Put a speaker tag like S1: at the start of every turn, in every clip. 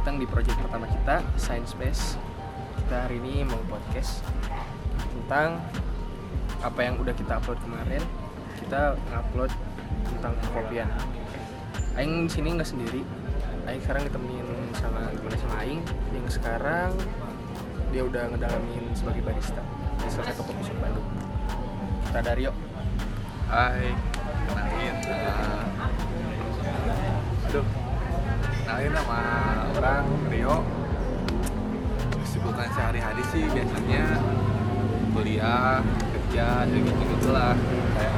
S1: datang di project pertama kita, Science Space. Kita hari ini mau podcast tentang apa yang udah kita upload kemarin. Kita ngupload tentang kopian. Aing sini nggak sendiri. Aing sekarang ditemenin sama temen sama Aing yang sekarang dia udah ngedalamin sebagai barista di salah satu kopi shop Bandung. Kita Dario.
S2: Hai, kenalin uh, Kenalin nama orang Rio. Kesibukan sehari-hari sih biasanya Kuliah, kerja, ya gitu-gitu lah Kayak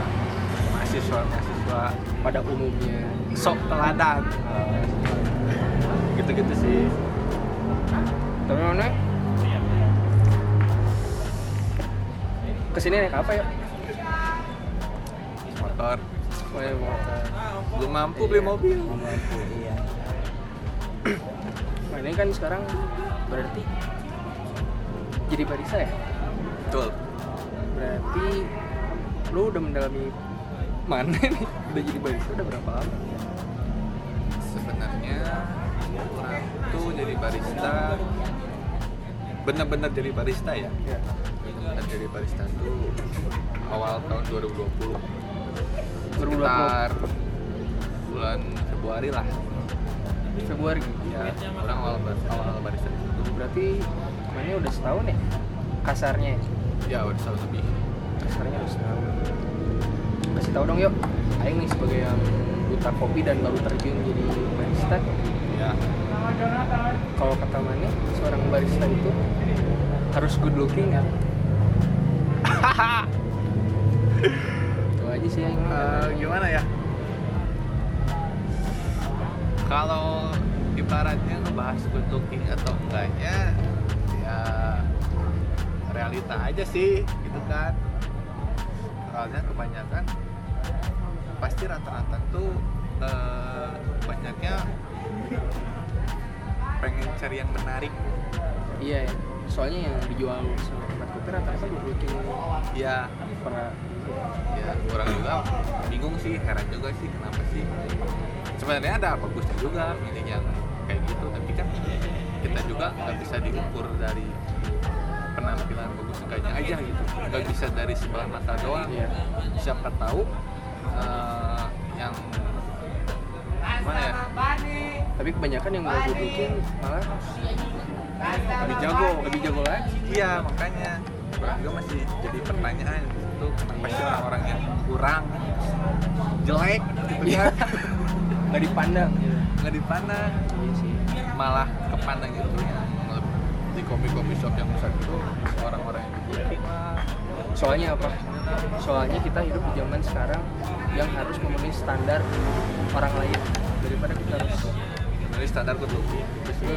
S2: mahasiswa-mahasiswa
S1: pada umumnya. Sok teladan.
S2: Uh, Gitu-gitu sih.
S1: Tapi mana ke sini naik apa ya
S2: Motor.
S1: Oh, ya, motor.
S2: Belum mampu beli mobil.
S1: iya ini kan sekarang berarti jadi barista ya?
S2: Betul.
S1: Berarti lu udah mendalami mana nih? Udah jadi barista udah berapa lama?
S2: Sebenarnya orang tuh jadi barista bener-bener jadi barista ya?
S1: Ya
S2: bener jadi barista tuh awal tahun 2020
S1: 2020
S2: sekitar bulan Februari lah
S1: Februari.
S2: Ya orang awal bar- awal barista
S1: berarti mainnya udah setahun ya kasarnya? Ya?
S2: udah setahun lebih.
S1: Kasarnya udah setahun. Kasih tahu dong yuk. Aing nih sebagai yang buta kopi dan baru terjun jadi barista.
S2: Ya
S1: kalau kata Mane seorang barista itu harus good looking kan? Itu aja sih yang
S2: Eh, gimana ya kalau ibaratnya ngebahas good looking atau enggaknya ya realita aja sih gitu kan. Soalnya kebanyakan pasti rata-rata tuh eh, banyaknya pengen cari yang menarik.
S1: Iya ya soalnya yang dijual sama tempat kopi rata-rata good looking
S2: ya
S1: para
S2: ya kurang juga. Bingung sih heran juga sih kenapa sih sebenarnya ada bagusnya juga milih yang kayak gitu tapi kan kita juga nggak bisa diukur dari penampilan bagus enggaknya aja gitu. Nggak bisa dari sebelah mata doang.
S1: Iya.
S2: siapa tahu eh, yang mana ya?
S1: Tapi kebanyakan yang good looking malah lebih jago lebih jago lagi.
S2: Iya makanya. Juga masih jadi pertanyaan itu kenapa sih orang-orang yang kurang jelek gitu
S1: Iya.
S2: kan
S1: nggak dipandang gitu.
S2: nggak dipandang.
S1: Iya sih.
S2: Malah kepandang itu yang di kopi-kopi shop yang besar itu orang-orang yang
S1: soalnya apa? Soalnya kita hidup di zaman sekarang yang harus memenuhi standar orang lain daripada kita harus
S2: dari standar gitu sih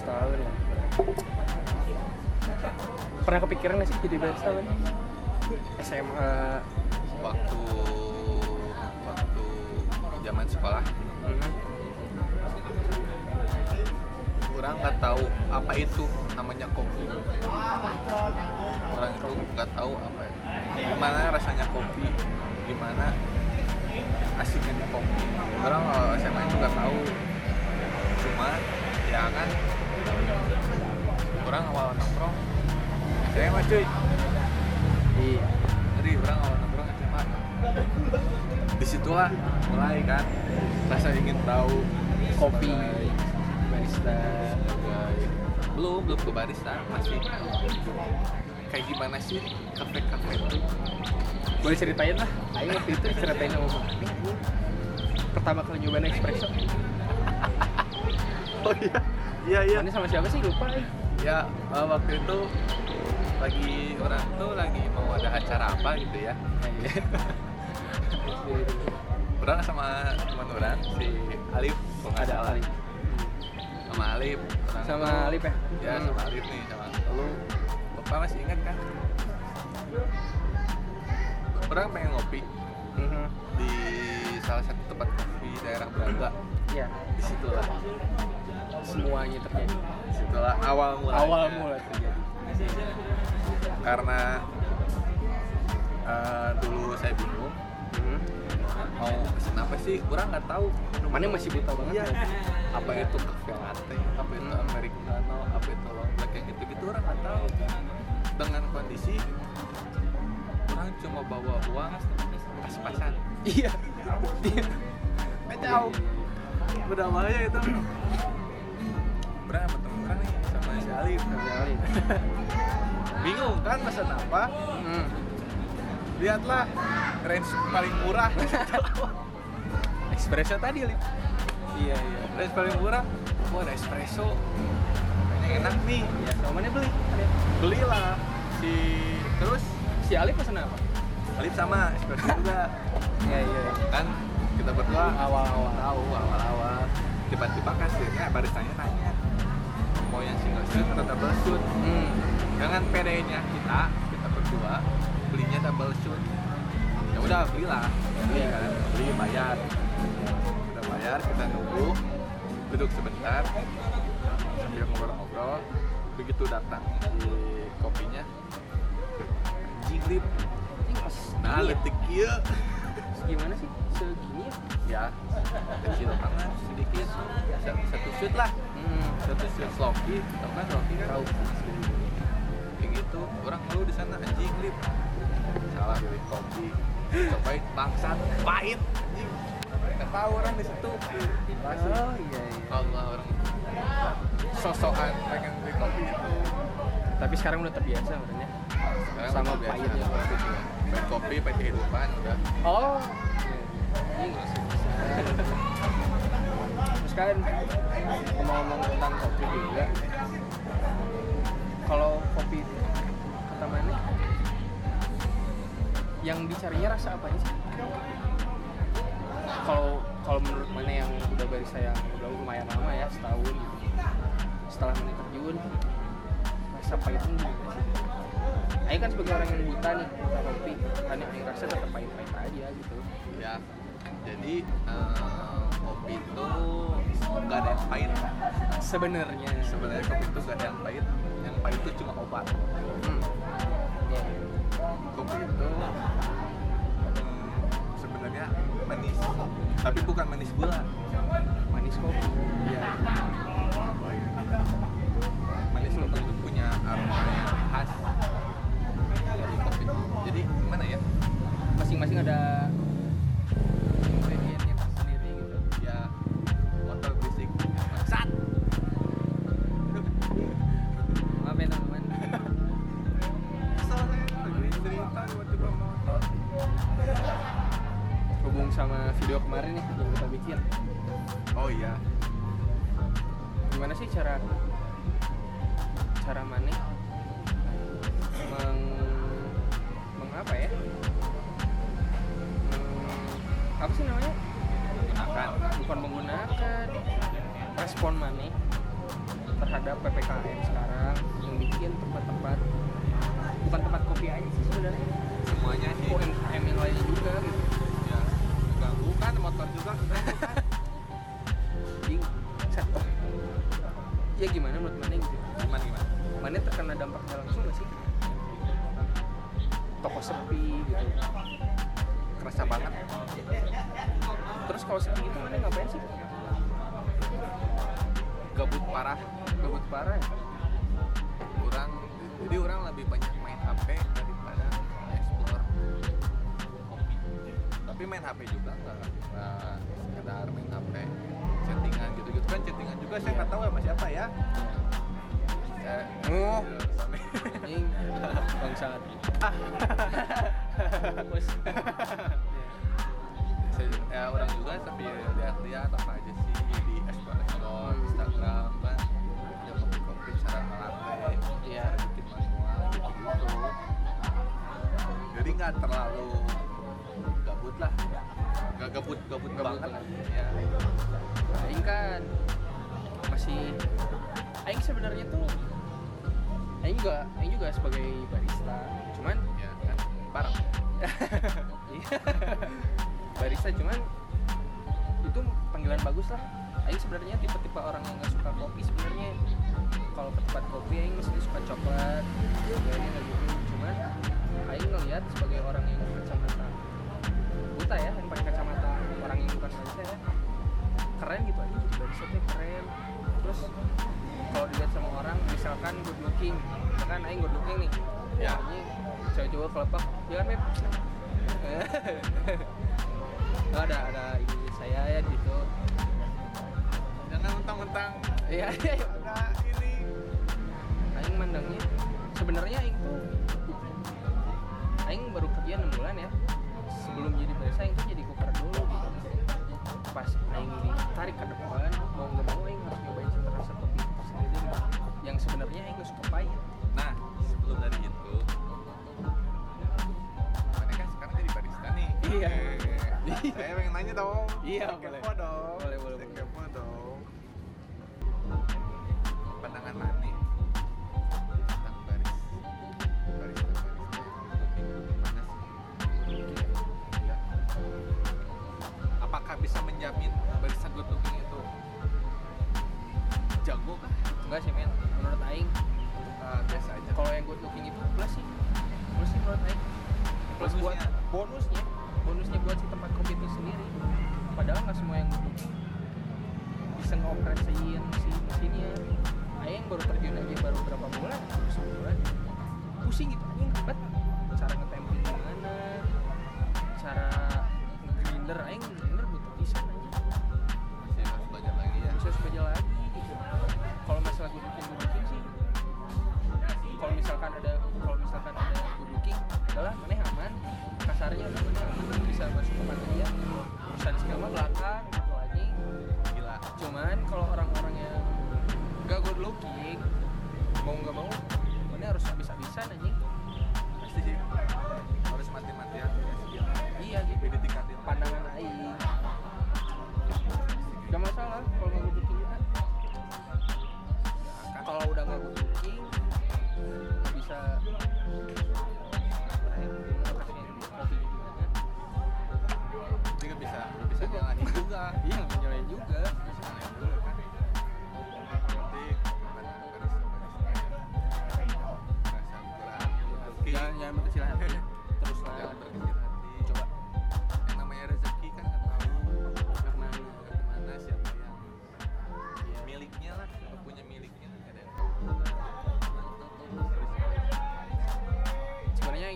S1: setahun ya. Pernah kepikiran nggak sih jadi barista kan SMA
S2: waktu waktu zaman sekolah.
S1: Mhm.
S2: orang nggak tahu apa itu namanya kopi. Orang itu nggak tahu apa gimana rasanya kopi? Gimana asiknya kopi? Orang SMA itu nggak tahu. Cuma ya kan orang awal nongkrong SMA cuy kan? Rasa ingin tahu
S1: kopi. barista
S2: belum belum ke barista masih kayak gimana sih kafe kafe itu?
S1: Boleh ceritain lah. Ayo waktu itu ceritain sama Bang Ani, pertama kali nyobain espresso.
S2: Oh iya iya iya.
S1: Ini sama siapa sih? Lupa ya.
S2: Ya eh, waktu itu lagi orang tuh lagi mau ada acara apa gitu ya orang sama teman orang si Alif. Kalau nggak
S1: ada
S2: salah.
S1: kali
S2: sama Alif. Orang
S1: sama
S2: tuh-
S1: Alip ya?
S2: Ya
S1: Hmm.
S2: sama Alif nih sama lu. Bapak masih ingat kan? Orang pengen ngopi
S1: Mhm.
S2: di salah satu tempat kopi daerah Braga.
S1: Ya
S2: di situlah
S1: semuanya terjadi.
S2: Di situlah awal mulanya.
S1: Awal mula terjadi.
S2: Karena eh, dulu saya bingung.
S1: Mhm.
S2: Mau pesen apa sih? Orang nggak tahu.
S1: Mana masih buta banget
S2: Iya.
S1: ya.
S2: Apa itu cafe latte? Apa itu americano? Apa itu long black kayak gitu gitu orang nggak tahu. Dengan kondisi orang cuma bawa uang pas-pasan.
S1: Iya. Dia
S2: kacau udah bahaya itu. Berapa temen orang nih sama si Alif.
S1: Sekali
S2: bingung kan pesan apa?
S1: Hmm.
S2: Lihatlah range paling murah.
S1: Espresso tadi lip. Iya iya.
S2: Range paling murah. Wah ada espresso. Kayaknya enak nih.
S1: Ya sama mana beli.
S2: Belilah. Si terus?
S1: Si Alif pesan apa?
S2: Alif sama espresso juga.
S1: Iya iya.
S2: Kan kita berdua
S1: awal-awal
S2: tahu awal-awal. Tiba-tiba kasirnya baristanya nanya mau yang single shoot atau double shoot?
S1: Hmm.
S2: dengan PD-nya kita kita berdua belinya double shoot. Ya udah belilah. Beli
S1: Iya.
S2: kan? Beli bayar. Udah bayar kita nunggu. Duduk sebentar. Sambil ngobrol-ngobrol. Begitu datang di kopinya. Anjing lip
S1: Ini pas
S2: nah
S1: ya?
S2: letik iya
S1: gimana sih? Segini ya?
S2: Ya. Kecil banget sedikit. Sa- satu shoot lah.
S1: Hmm.
S2: satu shoot sloppy tau kan sloppy kan?
S1: Tahu.
S2: kayak gitu. Orang malu di sana anjing lip salah pilih kopi cobain bangsat. Pahit. Nggak tahu orang di situ. Pasti
S1: oh iya iya.
S2: Allah orang sosokan pengen beli kopi itu
S1: tapi sekarang udah terbiasa sebenarnya
S2: Sekarang
S1: Sama
S2: udah biasa.
S1: pahitnya kopi itu.
S2: Pahit kopi pahit kehidupan udah.
S1: Oh. Ini nggak sih terus kan ngomong-ngomong tentang kopi juga. Kalau kopi yang dicarinya rasa apa sih? Kalau kalau menurut mana yang udah barista yang udah lumayan lama ya setahun gitu. Setelah mana terjun rasa gimana sih? Aing kan sebagai orang yang buta nih buta kopi kan yang rasa tetap pahit-pahit aja gitu.
S2: Ya jadi eh, kopi itu nggak ada yang pahit.
S1: Sebenarnya.
S2: Sebenarnya kopi itu nggak ada yang pahit. Yang pahit itu cuma obat.
S1: Hmm. Ya
S2: kopi itu hmm, sebenarnya manis tapi bukan manis gula.
S1: Manis kopi
S2: Iya.
S1: Apa sih namanya?
S2: Gunakan
S1: bukan menggunakan. Respon mana terhadap ppkm sekarang yang bikin tempat-tempat bukan tempat kopi aja sih sebenarnya.
S2: Semuanya sih.
S1: UMKM yang lainnya juga. Gitu
S2: ya ganggu kan motor juga. kan parah
S1: gabut parah ya?
S2: kurang jadi orang lebih banyak main HP daripada explore kopi tapi main HP juga nggak nggak sekedar main HP chattingan gitu gitu kan chattingan juga saya nggak tahu sama siapa ya
S1: Oh. ini bangsat Bos.
S2: Ya orang juga sambil lihat-lihat apa aja sih di explore explore Instagram kan? Ya kopi-kopi cara ngelatte
S1: Iya.
S2: cara bikin manual gitu. Gitu jadi nggak terlalu gabut lah. Nggak gabut gabut
S1: Gabut.
S2: banget ya
S1: Aing kan masih Aing sebenarnya tuh Aing juga Aing juga sebagai barista cuman
S2: ya kan? Bareng
S1: Iya. barista cuman itu panggilan bagus lah Aing sebenarnya tipe-tipe orang yang nggak suka kopi sebenarnya. Kalau ke tempat kopi Aing mesti suka coklat. Biasanya nggak gitu. Cuman Aing ngelihat sebagai orang yang kacamata. Buta ya yang pakai kacamata orang yang bukan itu ya. Keren gitu aja jadi dari keren. Terus kalau dilihat sama orang misalkan good looking. Kan Aing good looking nih.
S2: Ya.
S1: Ini cewek-cewek kelepak. Ya kan oh, ada ada ini saya ya gitu
S2: jangan mentang-mentang
S1: iya.
S2: Ada ini.
S1: Aing mandangnya sebenarnya aing tuh aing baru kerja 6 bulan ya. Sebelum jadi barista aing tuh jadi koper dulu gitu. Pas aing ditarik ke depan mau nggak mau aing harus nyobain cita rasa kopi sendiri gitu. yang sebenarnya aing suka pahit.
S2: Nah sebelum dari itu mereka sekarang jadi barista nih?
S1: Iya.
S2: Eh, saya pengen nanya dong.
S1: Iya boleh.
S2: kepo dong.
S1: Boleh boleh.
S2: kepo dong pandangan mani tentang baris. Baris tentang baris sih? ya. apakah bisa menjamin barisan good looking itu jago kah?
S1: Enggak sih men. Menurut Aing
S2: uh, biasa aja.
S1: kalau yang good looking itu plus sih. Plus sih menurut Aing. Plus bonusnya. buat
S2: bonusnya.
S1: Bonusnya buat si tempat kopi itu sendiri. Padahal nggak semua yang good looking bisa ngoperasiin si mesinnya Aing baru terjun aja baru berapa 上来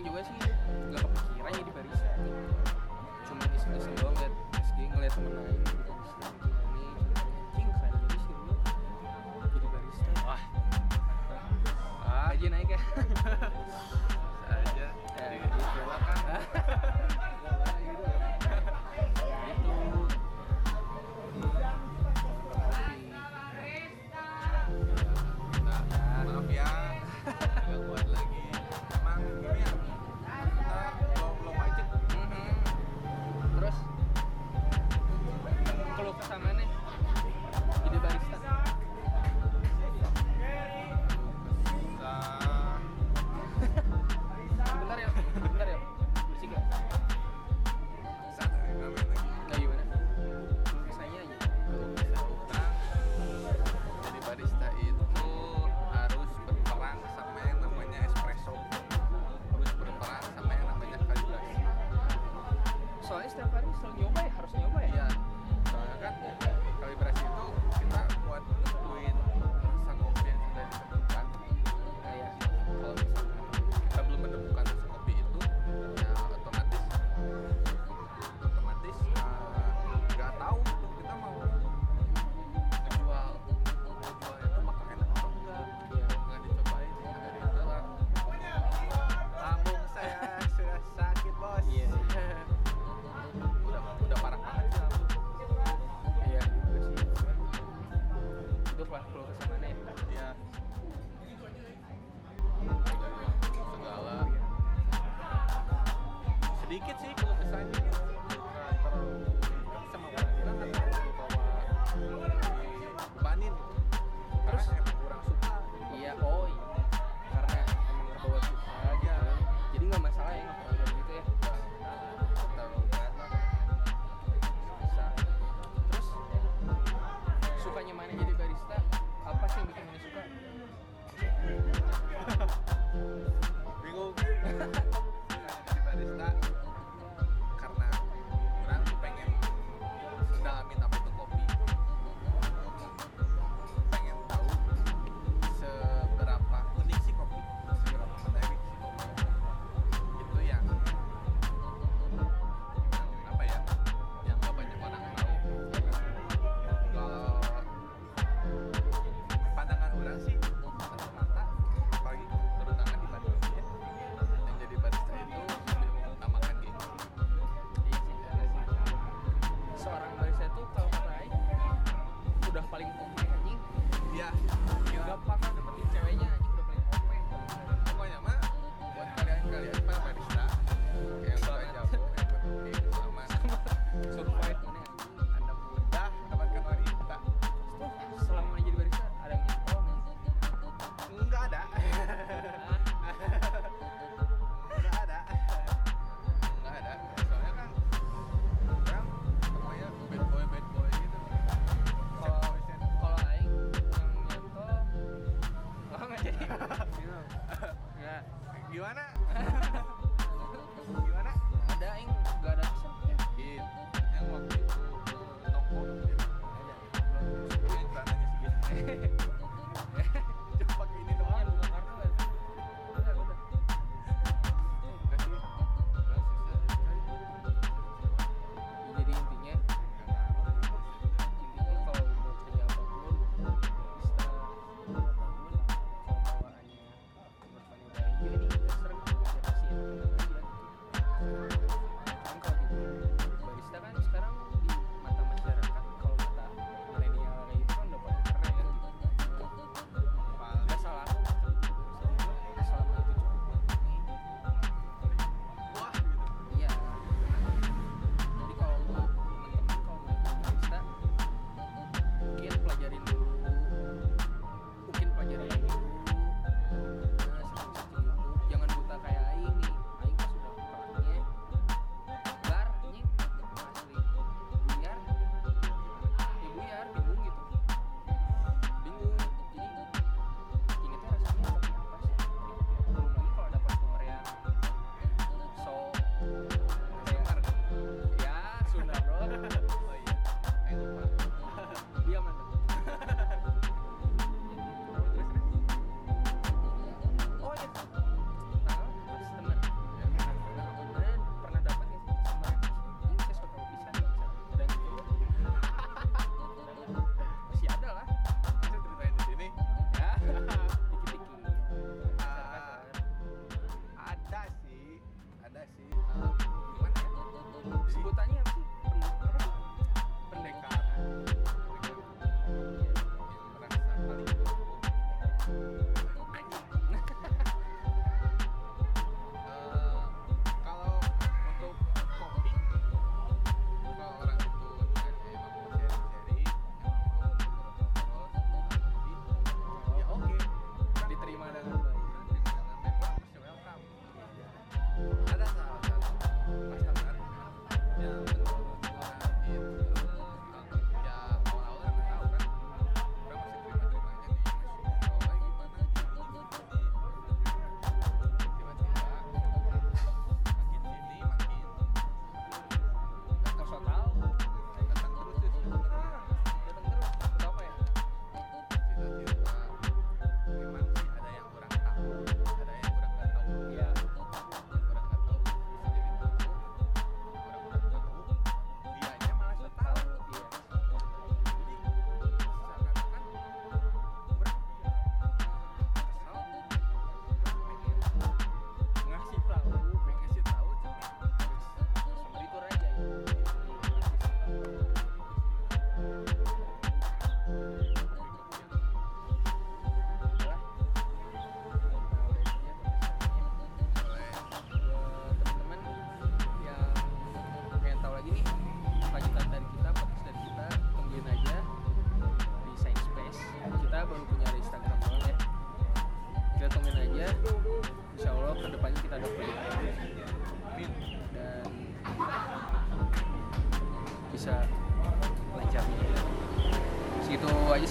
S1: yang juga sih. Nggak kepikiran ya jadi barista cuma iseng-iseng doang liat SG ngeliat temen lain.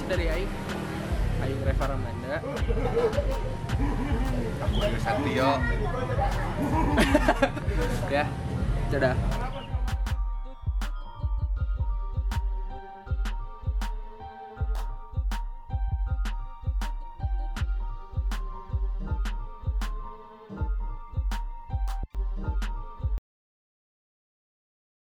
S1: Dari Aing. Aing Reva Ramanda.
S2: Aku Satrio.
S1: Ya dadah